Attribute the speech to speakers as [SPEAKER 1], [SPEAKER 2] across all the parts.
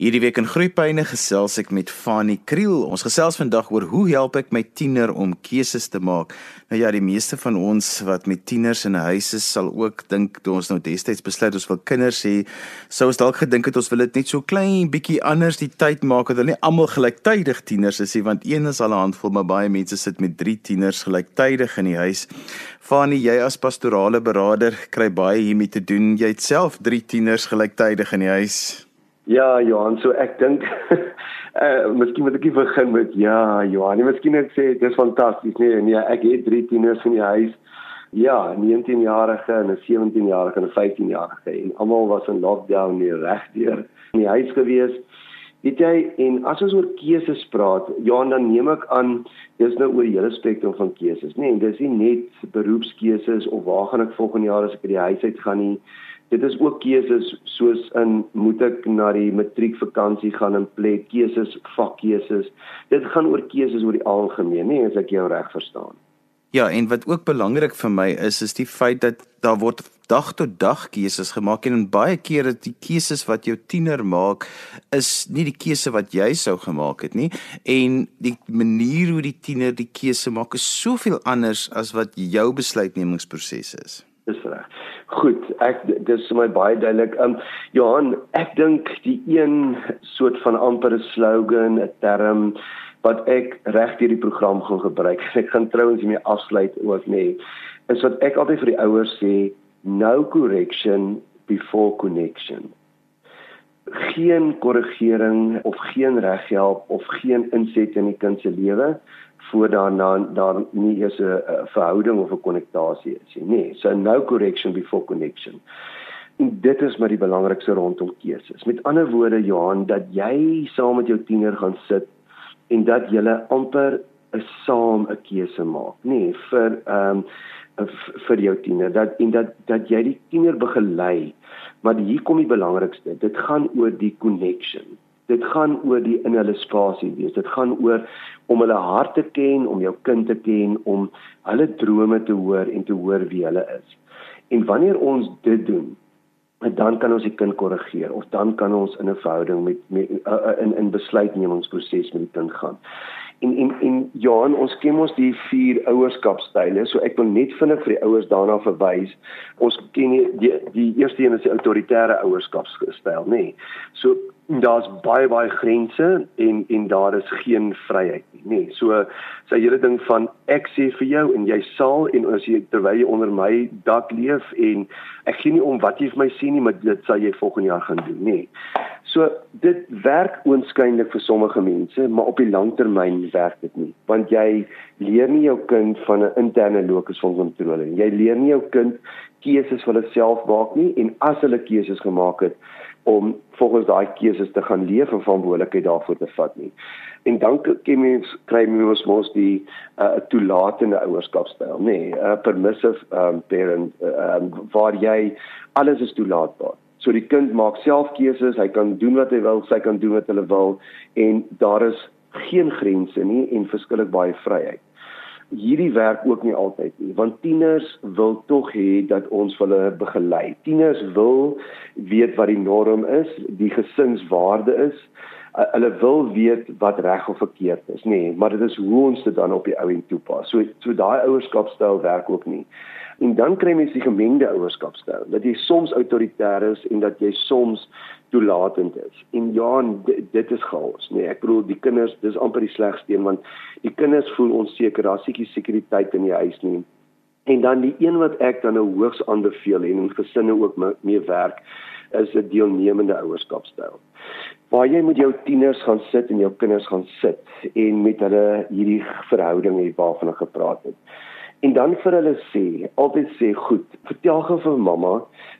[SPEAKER 1] Hierdie week in Groepyne gesels ek met Fanny Kriel. Ons gesels vandag oor hoe help ek my tiener om keuses te maak. Nou ja, die meeste van ons wat met tieners in 'n huis is, sal ook dink toe ons nou destyds besluit ons wil kinders hê, sou ons dalk gedink het ons wil dit net so klein bietjie anders die tyd maak dat hulle nie almal gelyktydig tieners is nie, want een is al 'n handvol, maar baie mense sit met 3 tieners gelyktydig in die huis. Fanny, jy as pastorale beraader kry baie hiermee te doen. Jy het self 3 tieners gelyktydig in die huis.
[SPEAKER 2] Ja, Johan, so ek dink eh uh, miskien moet ek begin met ja, Johan. Jy miskien net sê dis fantasties, nee, nee, ek het drie tieners in die huis. Ja, 'n 19-jarige en 'n 17-jarige en 'n 15-jarige en almal was in lockdown nie regdeur in die huis gewees. Weet jy, en as ons oor keuses praat, Johan, dan neem ek aan dis nou oor die hele spektrum van keuses, nê? Nee, dis nie net beroepskeuses of waar gaan ek volgende jaar as ek uit die huis uit gaan nie dit is ook keuses soos in moet ek na die matriekvakansie gaan en plek keuses vakkeuses. Dit gaan oor keuses oor die algemeen nie as ek jou reg verstaan.
[SPEAKER 1] Ja en wat ook belangrik vir my is is die feit dat daar word dag tot dag keuses gemaak en in baie kere die keuses wat jou tiener maak is nie die keuse wat jy sou gemaak het nie. En die manier hoe die tiener die keuse maak is soveel anders as wat jou besluitnemingsproses is
[SPEAKER 2] dis reg Goed, ek dis vir my baie duidelik. Um Johan, ek dink die een soort van ampere slogan, 'n term wat ek reg deur die program gaan gebruik. Ek gaan trouens hiermee afsluit ook nê. Nee, is wat ek altyd vir die ouers sê, no correction before connection. Geen korrigering of geen reghelp of geen inset in die kind se lewe voor daar dan daar nie eers 'n verhouding of 'n konnektasie is nie. Nee, so no correction before connection. En dit is maar die belangrikste rondom keuses. Met ander woorde Johan, dat jy saam met jou tiener gaan sit en dat julle amper 'n saam 'n keuse maak, nê, nee, vir ehm um, vir jou tiener. Dat en dat dat jy die tiener begelei. Maar hier kom die belangrikste. Dit gaan oor die connection dit gaan oor die in hulle spasie wees. Dit gaan oor om hulle hart te ken, om jou kind te ken, om hulle drome te hoor en te hoor wie hulle is. En wanneer ons dit doen, dan kan ons die kind korrigeer of dan kan ons in 'n verhouding met, met uh, in in besluitnemingsproses met die kind gaan. En en en Johan, ons ken ons die vier ouerskapstyle. So ek wil net vinnig vir die ouers daarna verwys. Ons ken die die, die eerste een is die autoritaire ouerskapstyl, nê. Nee. So daar's baie baie grense en en daar is geen vryheid nie nê nee, so sy hele ding van ek sê vir jou en jy sal en as jy terwyl jy onder my dak leef en ek gee nie om wat jy vir my sê nie maar dit sal jy volgende jaar gaan doen nê nee. so dit werk oënskynlik vir sommige mense maar op die langtermyn werk dit nie want jy leer nie jou kind van 'n interne locus van kontrole nie jy leer nie jou kind keuses vir hulle self maak nie en as hulle keuses gemaak het om volgens daai keuses te gaan leef en verantwoordelikheid daarvoor te vat nie. En dan ken mens kry mens mos die uh, toelatende ouerskapstyl, nê, nee, uh, permissive um, parent um, waar jy alles is toelaatbaar. So die kind maak self keuses, hy kan doen wat hy wil, sy kan doen wat hulle wil en daar is geen grense nie en verskillik baie vryheid hierdie werk ook nie altyd nie want tieners wil tog hê dat ons hulle begelei. Tieners wil weet wat die norm is, die gesinswaarde is. Uh, hulle wil weet wat reg of verkeerd is, nê, nee, maar dit is hoe ons dit dan op die ou en toepas. So so daai ouerskapstyl werk ook nie. En dan kry mens die gemengde ouerskapstyl, dat jy soms autoritair is en dat jy soms toelatend is. En ja, dit is chaos, nee. Ek bedoel die kinders, dis amper die slegste een want die kinders voel onseker, daar's seker sekuriteit in die huis nie. En dan die een wat ek dan nou hoogs aanbeveel en in gesinne ook mee werk is 'n deelnemende ouerskapstyl. Waar jy met jou tieners gaan sit en jou kinders gaan sit en met hulle hierdie verhouding hê waarvan ek gepraat het. En dan vir hulle sê, altyd sê, goed, vertel gou vir mamma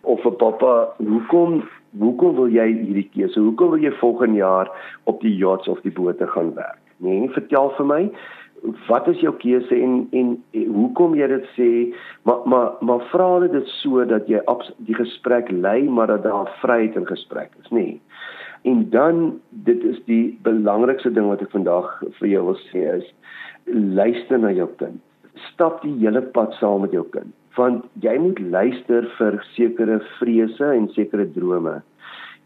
[SPEAKER 2] of vir pappa, hoekom hoekom wil jy hierdie keuse? Hoekom wil jy volgende jaar op die yachts of die bote gaan werk? Nee, vertel vir my wat is jou keuse en en, en hoekom jy dit sê? Maar maar maar vra dit so dat jy die gesprek lei maar dat daar vryheid in gesprek is, nê? Nee. En dan dit is die belangrikste ding wat ek vandag vir jou wil sê is luister na jou kind. Stap die hele pad saam met jou kind want jy moet luister vir sekere vrese en sekere drome.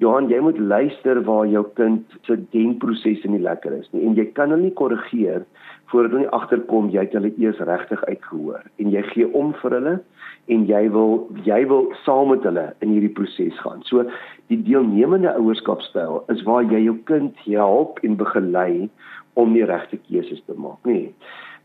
[SPEAKER 2] Johan, jy moet luister waar jou kind se denkproses nie lekker is nie en jy kan hulle nie korrigeer voordat hulle agterkom jy het hulle eers regtig uitgehoor en jy gee om vir hulle en jy wil jy wil saam met hulle in hierdie proses gaan. So die deelnemende ouerskapstyl is waar jy jou kind help en begelei om die regte keuses te maak, nê.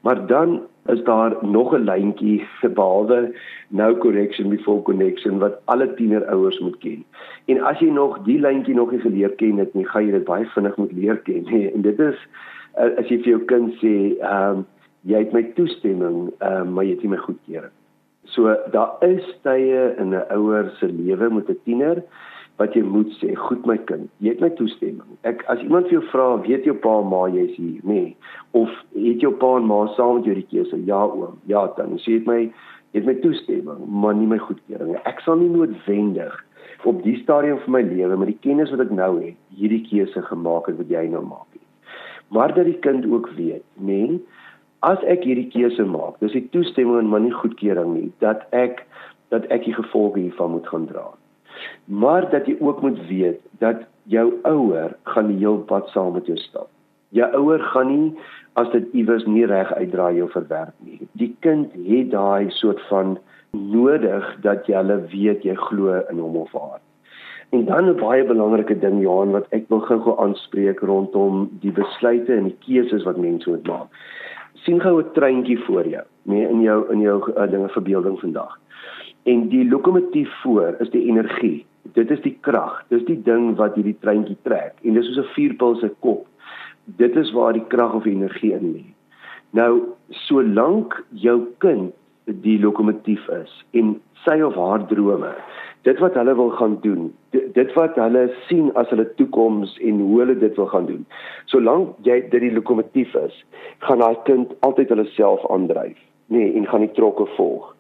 [SPEAKER 2] Maar dan is daar nog 'n lyntjie behalwe no correction before connection wat alle tienerouers moet ken. En as jy nog die lyntjie nog nie geleer ken het nie, gaan jy dit baie vinnig moet leer ken. Nee, en dit is as jy vir jou kind sê, ehm um, jy het my toestemming, ehm um, maar jy het nie my goedkeuring. So daar is tye in 'n ouer se lewe met 'n tiener wat jy moet sê, "Goed my kind, jy het my toestemming." Ek as iemand vir jou vra, "Weet jou pa en ma jy's hier?" Nee. Of het jou pa en ma saam met jou die keuse? Ja, oom. Ja, dan sê dit my het my toestemming, maar nie my goedkeuring. Ek sal nie noodwendig op die stadium van my lewe met die kennis wat ek nou het, hierdie keuse gemaak het wat jy nou maak nie. Maar dat die kind ook weet, nee, as ek hierdie keuse maak, dis die toestemming en maar nie goedkeuring nie, dat ek dat ek die gevolge hiervan moet gaan dra. Maar dat jy ook moet weet dat jou ouer gaan die heel pad saam met jou stap. Jou ouer gaan nie as dit iewers nie reg uitdraai jou verwerp nie. Die kind het daai soort van nodig dat jy hulle weet jy glo in hom of haar. En dan 'n baie belangrike ding Johan wat ek wil gou-gou aanspreek rondom die besluite en die keuses wat mense moet maak sien gou 'n treintjie voor jou, nee, in jou in jou uh, dinge verbeelding vandag. En die lokomotief voor is die energie. Dit is die krag. Dis die ding wat hierdie treintjie trek. En dis soos 'n vuurpyl se kop. Dit is waar die krag of energie in lê. Nou, solank jou kind die lokomotief is en sy of haar drome dit wat hulle wil gaan doen dit wat hulle sien as hulle toekoms en hoe hulle dit wil gaan doen solank jy dit die lokomotief is gaan daai kind altyd hulle self aandryf nê nee, en gaan die trokke volg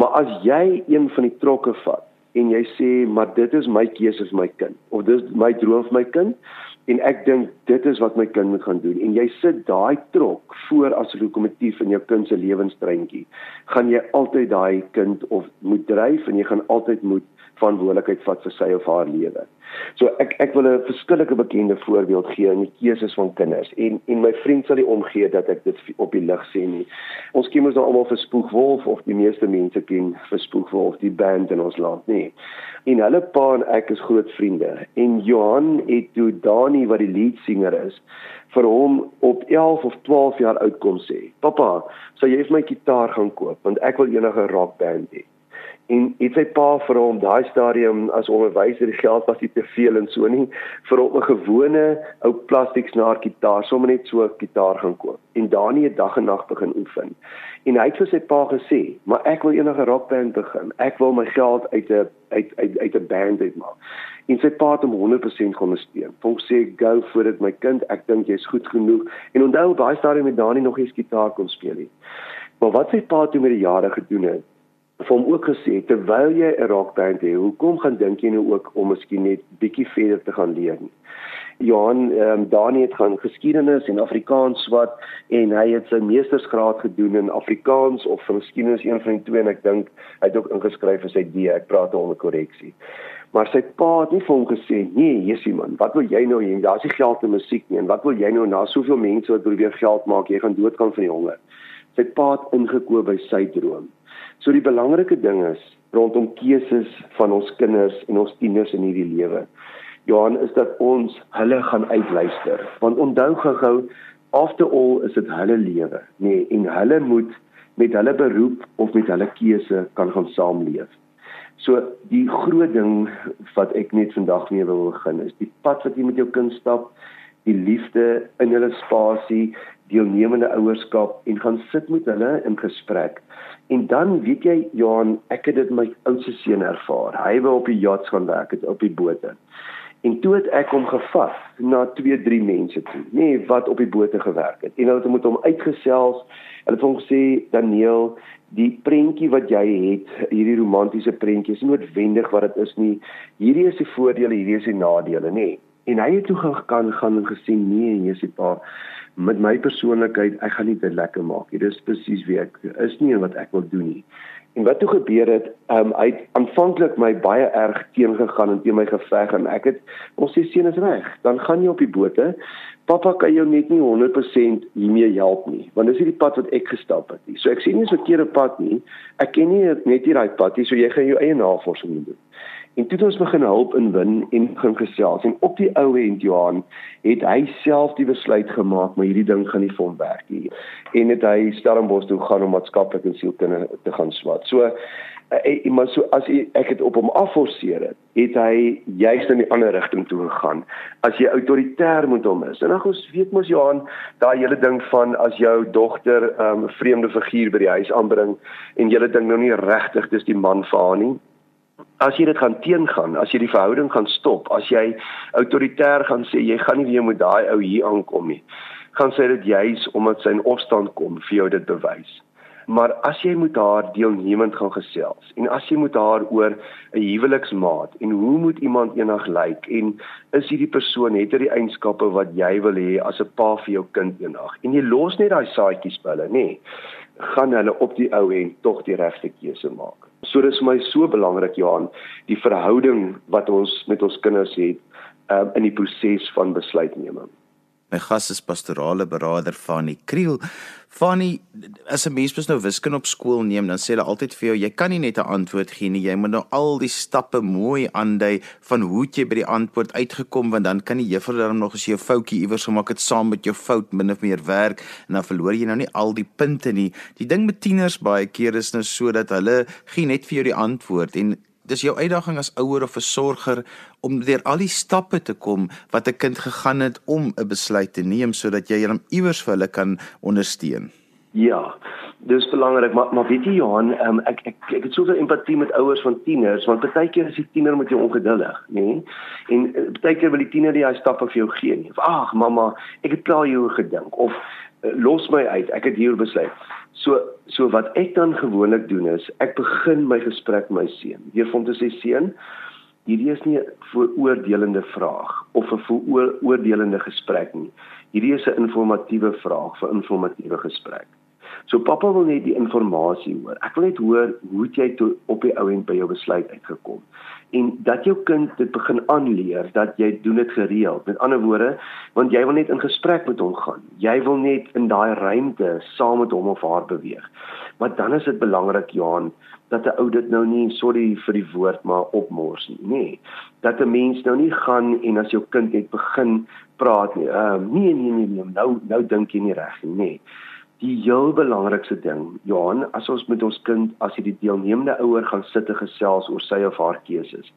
[SPEAKER 2] maar as jy een van die trokke vat en jy sê maar dit is my keuse vir my kind of dis my droom vir my kind en ek dink dit is wat my kind moet gaan doen en jy sit daai trok voor as 'n lokomotief in jou kind se lewenstreintjie gaan jy altyd daai kind of moet dryf en jy gaan altyd moet verantwoordelikheid vat vir sy of haar lewe. So ek ek wil 'n verskillike bekende voorbeeld gee in die keuses van kinders en en my vriend sal nie omgee dat ek dit op die lig sê nie. Ons ken mos nou almal vir Spoegwolf of die meeste mense ken vir Spoegwolf die band in ons land, nee. En hulle pa en ek is groot vriende en Johan het toe Dani wat die leadsanger is vir hom op 11 of 12 jaar oud kom sê. Pappa, sou jy vir my gitaar gaan koop want ek wil enige rockband hê en het sy pa vir hom daai stadium as onderwyser die geld was nie te veel en so nie vir hom 'n gewone ou plastiek snaar gitaar sommer net so 'n gitaar gaan koop en Dani het dag en nag begin oefen. En hy het vir sy pa gesê maar ek wil enige rockband begin. Ek wil my geld uit 'n uit uit uit 'n band uitmaak. En sy pa het hom 100% ondersteun. Hom sê go for it my kind. Ek dink jy's goed genoeg. En onthou daai stadium met Dani nog eens gitaar kon speel nie. Maar wat sy pa toe met die jare gedoen het vir hom ook gesê terwyl jy 'n rockband het, hoekom gaan dink jy nou ook om miskien net bietjie verder te gaan leer nie? Johan ehm um, Dani het gaan geskiedenis en Afrikaans wat en hy het sy meestersgraad gedoen in Afrikaans of geskiedenis een van die twee en ek dink hy het ook ingeskryf vir sy D, ek praat onder korreksie. Maar sy pa het nie vir hom gesê, "Nee, Jessie man, wat wil jy nou hê? Daar's nie geld in musiek nie en wat wil jy nou na soveel mense wat probeer geld maak, jy gaan doodgaan van die honger." Sy pa het ingekoop by sy droom. So die belangrike ding is rondom keuses van ons kinders en ons tieners in hierdie lewe. Johan is dat ons hulle gaan uitluister. Want onthou gou-gou after all is dit hulle lewe, nê, nee, en hulle moet met hulle beroep of met hulle keuse kan gaan saamleef. So die groot ding wat ek net vandag mee wil begin is die pad wat jy met jou kind stap, die liefde in hulle spasie, deelnemende ouerskap en gaan sit met hulle in gesprek En dan weet jy Johan, ek het dit my oudste seun ervaar. Hy wou op die yachts gaan werk, het op die bote. En toe het ek hom gevat na 2, 3 mense toe, nê, nee, wat op die bote gewerk het. En hulle het met hom uitgesels. Hulle het hom gesê, "Daniel, die prentjie wat jy het, hierdie romantiese prentjie is nie noodwendig wat dit is nie. Hierdie is die voordele, hierdie is die nadele, nê." Nee. En hy het toe gaan gaan en gesien, "Nee, die pa met my persoonlikheid, ek gaan nie dit lekker maak nie. Dis presies wie ek is nie en wat ek wil doen nie. En wat toe gebeur het, um, hy het aanvanklik my baie erg teengegaan en teen my geveg en ek het ons sê seun is reg, dan gaan jy op die bote. Pappa kan jou net nie 100% hiermee help nie, want dis hierdie pad wat ek gestap het. So ek sien nie so 'n verkeerde pad nie. Ek ken nie net hierdie pad nie, so jy gaan jou eie navorsing doen. En toe het ons begin help inwin en begin gesels en op die ou end Johan het hy self die besluit gemaak maar hierdie ding gaan nie vir hom werk nie. En het hy Stellenbosch toe gaan om maatskaplik en sielkunde te gaan swat. So ek eh, maar so as ek het op hom afforceer het, het hy juist in die ander rigting toe gegaan. As jy autoritair moet hom is. En dan ons weet mos Johan, daai hele ding van as jou dogter ehm, 'n um, vreemde figuur by die huis aanbring en jy dink nou nie regtig dis die man vir haar nie as jy dit gaan teengaan, as jy die verhouding gaan stop, as jy autoritair gaan sê jy gaan nie weer met daai ou hier aankom nie, gaan sê dit juis omdat sy in opstand kom vir jou dit bewys. Maar as jy moet haar deelnemend gaan gesels en as jy moet haar oor 'n huweliksmaat en hoe moet iemand eendag lyk en is hierdie persoon het hy die eienskappe wat jy wil hê as 'n pa vir jou kind eendag en jy los net daai saadjies by hulle nê nee, gaan hulle op die ou en tog die regte keuse maak. So dis vir my so belangrik Johan, die verhouding wat ons met ons kinders het um, in die proses van besluitneming.
[SPEAKER 1] My gas is pastorale beraader Fanie Kriel. Fanie, as 'n mens mos nou wiskunde op skool neem, dan sê hulle altyd vir jou, jy kan nie net 'n antwoord gee nie, jy moet nou al die stappe mooi aandui van hoe jy by die antwoord uitgekom want dan kan die juffrou dan nog as jy 'n foutjie iewers gemaak het saam met jou fout min of meer werk en dan verloor jy nou nie al die punte nie. Die ding met tieners baie keer is nou sodat hulle gee net vir jou die antwoord en dis jou uitdaging as ouer of 'n sorger om deur al die stappe te kom wat 'n kind gegaan het om 'n besluit te neem sodat jy hom iewers vir hulle kan ondersteun.
[SPEAKER 2] Ja, dis belangrik, maar maar weet jy Johan, um, ek ek ek het soveel empatie met ouers van tieners want baie keer is die tiener met jou ongeduldig, nê? Nee? En uh, baie keer wil die tiener die hy stappe vir jou gee nie. Ag, mamma, ek het klaar jou gedink of los my uit, ek het hier besluit. So so wat ek dan gewoonlik doen is ek begin my gesprek met my seun. Deur hom te sê seun, hierdie is nie 'n vooroordelende vraag of 'n vooroordelende gesprek nie. Hierdie is 'n informatiewe vraag vir informatiewe gesprek. So pappa wil net die inligting hoor. Ek wil net hoor hoe jy toe op die ou end by jou besluit uitgekom en dat jou kind dit begin aanleer dat jy doen dit gereeld. Met ander woorde, want jy wil net in gesprek met hom gaan. Jy wil net in daai ruimte saam met hom of haar beweeg. Maar dan is dit belangrik Johan dat 'n ou dit nou nie sorry vir die woord maar opmors nie. Nee. Dat 'n mens nou nie gaan en as jou kind net begin praat nie. Ehm uh, nee nee nee nee, nou nou dink jy nie reg nie. Nee die heel belangrikste ding, Johan, as ons met ons kind as jy die deelnemende ouer gaan sit en gesels oor sy of haar keuses,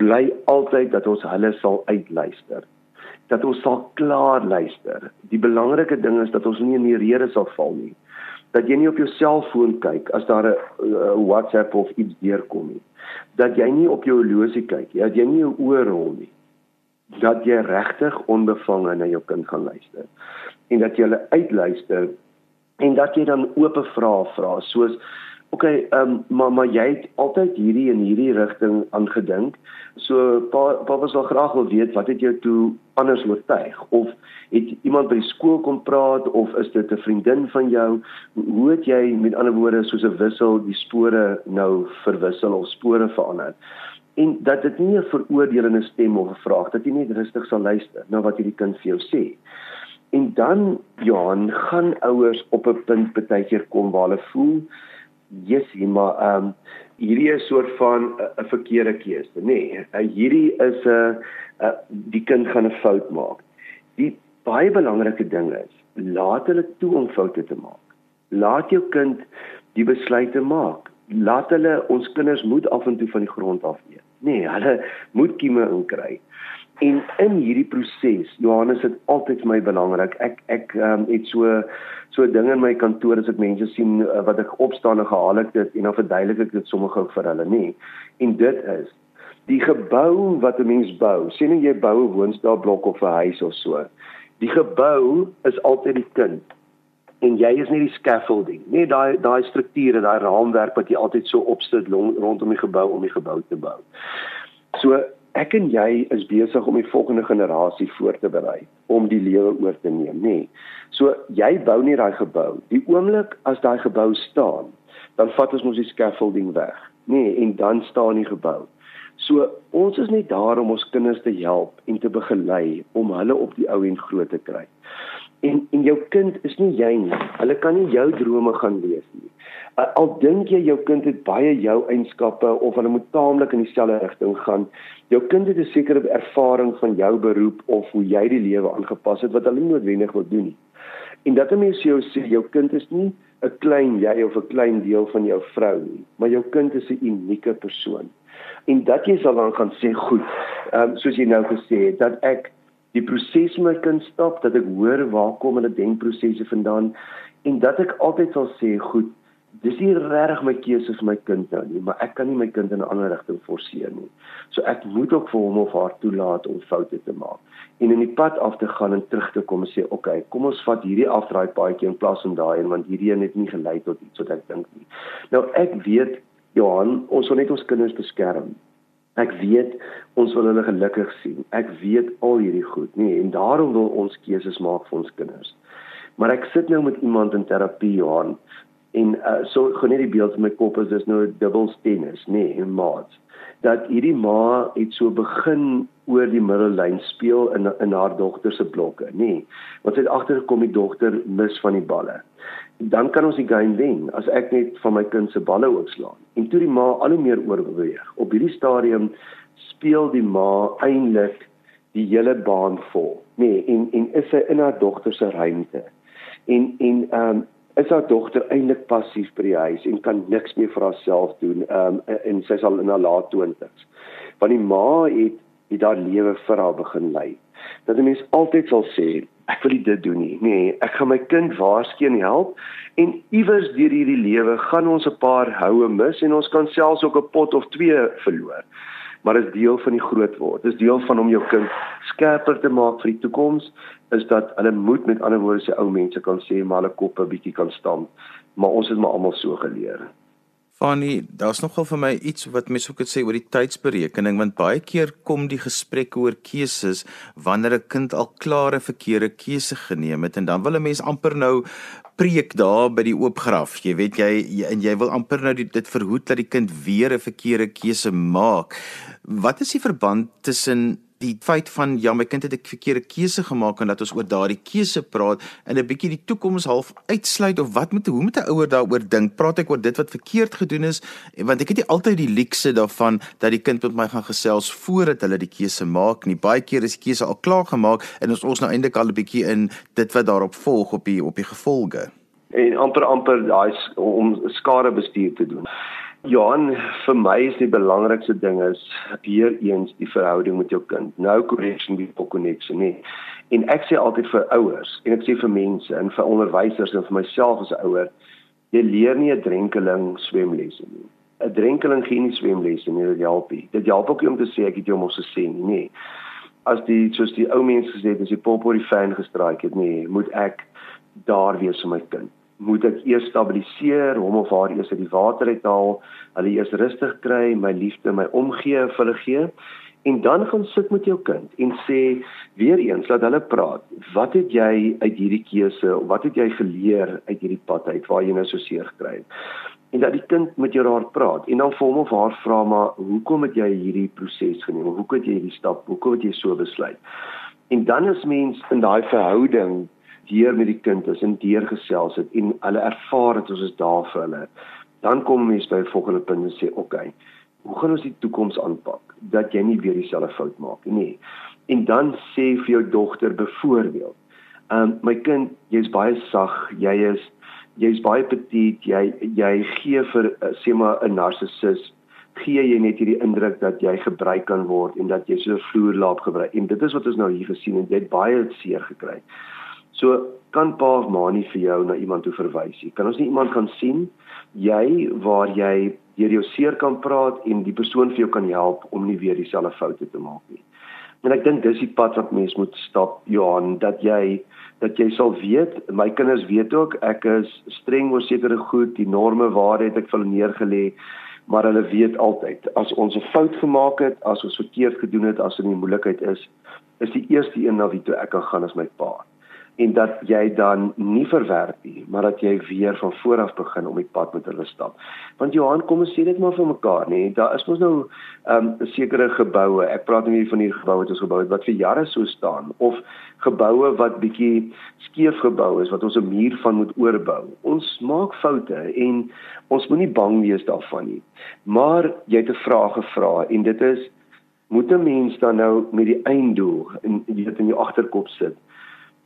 [SPEAKER 2] bly altyd dat ons hulle sal uitluister. Dat ons sal klaar luister. Die belangrike ding is dat ons nie in die rede sal val nie. Dat jy nie op jou selfoon kyk as daar 'n WhatsApp of iets deurkom nie. Dat jy nie op jou horlosie kyk nie. Dat jy nie jou oë rol nie. Dat jy regtig onbevange na jou kind gaan luister en dat jy hulle uitluister en dat jy dan oop vrae vra soos oké okay, ehm um, maar maar jy het altyd hierdie en hierdie rigting aangedink. So pa pa was wel graag wil weet wat het jou toe anders oortuig? Of het iemand by die skool kom praat of is dit 'n vriendin van jou? Hoe het jy met ander woorde soos 'n wissel die spore nou verwissel of spore verander? En dat dit nie 'n veroordelende stem of 'n vraag dat jy net rustig sal luister na wat hierdie kind vir jou sê En dan Johan gaan ouers op 'n punt baie keer kom waar hulle voel jessie maar ehm um, hierdie is 'n soort van 'n verkeerde keuse. Nê nee, hierdie is 'n die kind gaan 'n fout maak. Die baie belangrike ding is laat hulle toe om foute te maak. Laat jou kind die besluite maak. Laat hulle ons kinders moet af en toe van die grond af eet. Nee hulle moet kieme inkry En in hierdie proses, Johannes, dit altyd vir my belangrik. Ek ek ehm um, het so so dinge in my kantoor as ek mense sien uh, wat ek opstaan en gehaal ek dit en dan verduidelik ek dit sommer gou vir hulle, nê. En dit is die gebou wat 'n mens bou. Sien jy bou 'n woonstelblok of 'n huis of so. Die gebou is altyd die kind en jy is nie die scaffolding nie daai daai strukture daai raamwerk wat jy altyd so opsit rondom die gebou om die gebou te bou so ek en jy is besig om die volgende generasie voor te berei om die lewe oor te neem, nê. Nee. So jy bou nie daai gebou. Die oomblik as daai gebou staan, dan vat ons mos die scaffolding weg. Nee, en dan staan die gebou. So ons is net daar om ons kinders te help en te begelei om hulle op die ou en groot te kry. En en jou kind is nie jy nie. Hulle kan nie jou drome gaan lees nie. Al dink jy jou kind het baie jou eienskappe of hulle moet taamlik in dieselfde rigting gaan, jou kind het 'n sekere ervaring van jou beroep of hoe jy die lewe aangepas het wat hulle nie noodwendig wil doen nie. En dat 'n mens jou sê jou kind is nie 'n klein jy of 'n klein deel van jou vrou nie, maar jou kind is 'n unieke persoon en dat jy sal dan gaan sê goed, ehm um, soos jy nou gesê het dat ek die proses met kan stop dat ek hoor waar kom hulle denkprosesse vandaan? En dat ek altyd sal sê goed dis nie regtig my keuse vir my kind nou nie maar ek kan nie my kind in 'n ander rigting forceer nie. So ek moet ook vir hom of haar toelaat om foute te maak en in die pad af te gaan en terug te kom en sê oké okay, kom ons vat hierdie afdraai paadjie in plaas van daai en want hierdie een het nie gelei tot iets wat ek dink nie. Nou ek weet Johan, ons wil net ons kinders beskerm. Ek weet ons wil hulle gelukkig sien. Ek weet al hierdie goed, nee, en daarom wil ons keuses maak vir ons kinders. Maar ek sit nou met iemand in terapie, Johan, en uh, so gou net die beeld in my kop is dis nou 'n dubbelstennis, nê, nee, maats. Dat hierdie ma het so begin oor die middellyn speel in in haar dogter se blokke, nê. Nee, want sy het agtergekom die dogter mis van die balle dan kan ons die game wen as ek net van my kind se balle oorslaan. En toe die ma al hoe meer oorbeweeg. Op hierdie stadium speel die ma eintlik die hele baan vol. Nee, en en is sy in haar dogter se ruimte. En en ehm um, is haar dogter eintlik passief by die huis en kan niks meer vir haarself doen. Ehm um, en sy sal in haar laat 20's. Want die ma het het haar lewe vir haar begin lei. Dat 'n mens altyd sal sê ek wil nie dit doen nie. Nee, ek gaan my kind waarskyn help en iewers deur hierdie lewe gaan ons 'n paar houe mis en ons kan selfs ook 'n pot of twee verloor. Maar is deel van die groot word. Dit is deel van om jou kind skerper te maak vir die toekoms is dat hulle moet met ander woorde se ou mense kan sê maar hulle koppe bietjie kan stamp. Maar ons het maar almal so geleer.
[SPEAKER 1] Fanny, daar's nogal vir my iets wat mense ook het sê oor die tydsberekening want baie keer kom die gesprekke oor keuses wanneer 'n kind al klare verkeerde keuse geneem het en dan wil 'n mens amper nou preek daar by die oopgraf. Jy weet jy, jy en jy wil amper nou die, dit verhoed dat die kind weer 'n verkeerde keuse maak. Wat is die verband tussen die feit van ja my kind het 'n verkeerde keuse gemaak en dat ons oor daardie keuse praat en 'n bietjie die toekoms half uitsluit of wat moet hoe moet 'n ouer daaroor dink? Praat ek oor dit wat verkeerd gedoen is? Want ek het nie altyd die luukse daarvan dat die kind met my gaan gesels voordat hulle die keuse maak nie. Baie keer is die keuse al klaar gemaak en ons ons nou eintlik al 'n bietjie in dit wat daarop volg op die op die gevolge.
[SPEAKER 2] En amper amper daai om skade bestuur te doen Johan, vir my is die belangrikste ding is weer eens die verhouding met jou kind. No correction before connection nie. En ek sê altyd vir ouers en ek sê vir mense en vir onderwysers en vir myself as 'n ouer, jy leer nie 'n drenkeling swemlesse nie. 'n Drenkeling gee nie swemlesse nie, dit help nie. Dit help ook nie om te sê ek het jou mos gesê nie, nee. As die soos die ou mense gesê het, as die pop oor die fan gestraik het, nee, moet ek daar wees vir my kind moet ek eers stabiliseer, hom of haar eers uit die water uithaal, hulle eers rustig kry, my liefde, my omgee vir hulle gee en dan gaan sit met jou kind en sê weer eens laat hulle praat. Wat het jy uit hierdie keuse of wat het jy geleer uit hierdie pad uit waar jy nou so seer gekry het? En dat die kind met jou daar praat en dan vir hom of haar vra maar hoekom het jy hierdie proses geneem? Hoekom het jy hierdie stap? Hoekom het jy so besluit? En dan is mens in daai verhouding deur met die kind is en deur gesels het en hulle ervaar dit ons is daar vir hulle. Dan kom mense by 'n volgende punt en sê, "Oké, okay, hoe gaan ons die toekoms aanpak dat jy nie weer dieselfde fout maak nie?" En dan sê vir jou dogter byvoorbeeld, "Ehm um, my kind, jy's baie sag, jy is jy's baie petit, jy jy gee vir sê maar 'n narcissus gee jy net hierdie indruk dat jy gebruik kan word en dat jy so vloerlaap gebruik en dit is wat ons nou hier gesien het jy het baie seer gekry. So kan pa of ma nie vir jou na iemand toe verwys nie. Kan ons nie iemand kan sien jy waar jy deur jou seer kan praat en die persoon vir jou kan help om nie weer dieselfde foute te maak nie. En ek dink dis die pad wat mens moet stap Johan dat jy dat jy sal weet my kinders weet ook ek is streng oor sekere goed die norme waar het ek vir neergelê maar hulle weet altyd as ons 'n fout gemaak het as ons verkeerd gedoen het as in die moeilikheid is is die eerste een na wie toe ek kan gaan is my pa en dat jy dan nie verwerp nie, maar dat jy weer van voor af begin om die pad met hulle stap. Want Johan, kom ons sê dit maar vir mekaar, nê? Daar is mos nou 'n um, sekere geboue. Ek praat nie van hierdie geboue wat ons gebou het wat vir jare so staan of geboue wat bietjie skeef gebou is wat ons 'n muur van moet oorbou. Ons maak foute en ons moenie bang wees daarvan nie. Maar jy het 'n vraag gevra en dit is moet 'n mens dan nou met die einddoel in weet in jou agterkop sit?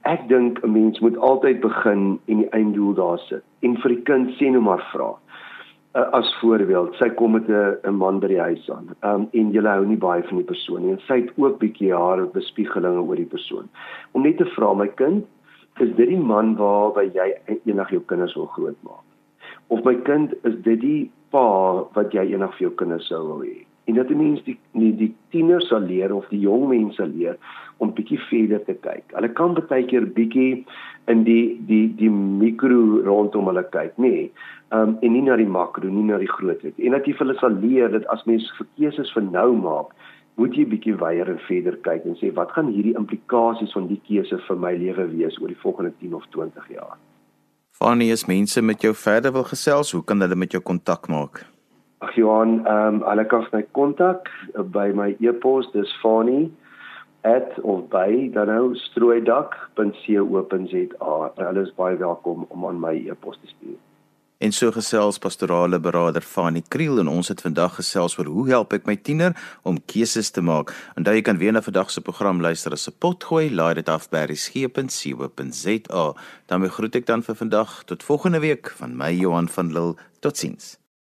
[SPEAKER 2] Ek dink 'n mens moet altyd begin en die einddoel daar sit. En vir die kind sê nou maar vra. Uh, as voorbeeld, sy kom met 'n man by die huis aan. Um en jy hou nie baie van die persoon nie en sy het ook bietjie haar bespiegelinge oor die persoon. Om net te vra my kind, is dit die man waarby jy eendag jou kinders wil grootmaak? Of my kind, is dit die pa wat jy eendag vir jou kinders sou wil hê? En dat die mense die die, die tieners sal leer of die jong mense leer om bietjie verder te kyk. Hulle kan baie keer bietjie in die die die mikro rondom hulle kyk, nê. Nee, um en nie na die makro, nie na die grootheid. En dat jy vir hulle sal leer dat as mens keuses vir nou maak, moet jy bietjie weier en verder kyk en sê wat gaan hierdie implikasies van die keuse vir my lewe wees oor die volgende 10 of 20 jaar.
[SPEAKER 1] Fanny, as mense met jou verder wil gesels, hoe kan hulle met jou kontak maak?
[SPEAKER 2] Ag Johan, ehm um, hulle kan my kontak by my e-pos, dis Fani at of by dan nou strooidak.co.za. Hulle is baie welkom om aan my e-pos te stuur.
[SPEAKER 1] En so gesels pastorale beraader Fani Kriel en ons het vandag gesels oor hoe help ek my tiener om keuses te maak. Onthou jy kan weer na vandag se program luister as 'n potgooi, laai dit af by resgep.co.za. Dan groet ek dan vir vandag tot volgende week van my Johan van Lille. Totsiens.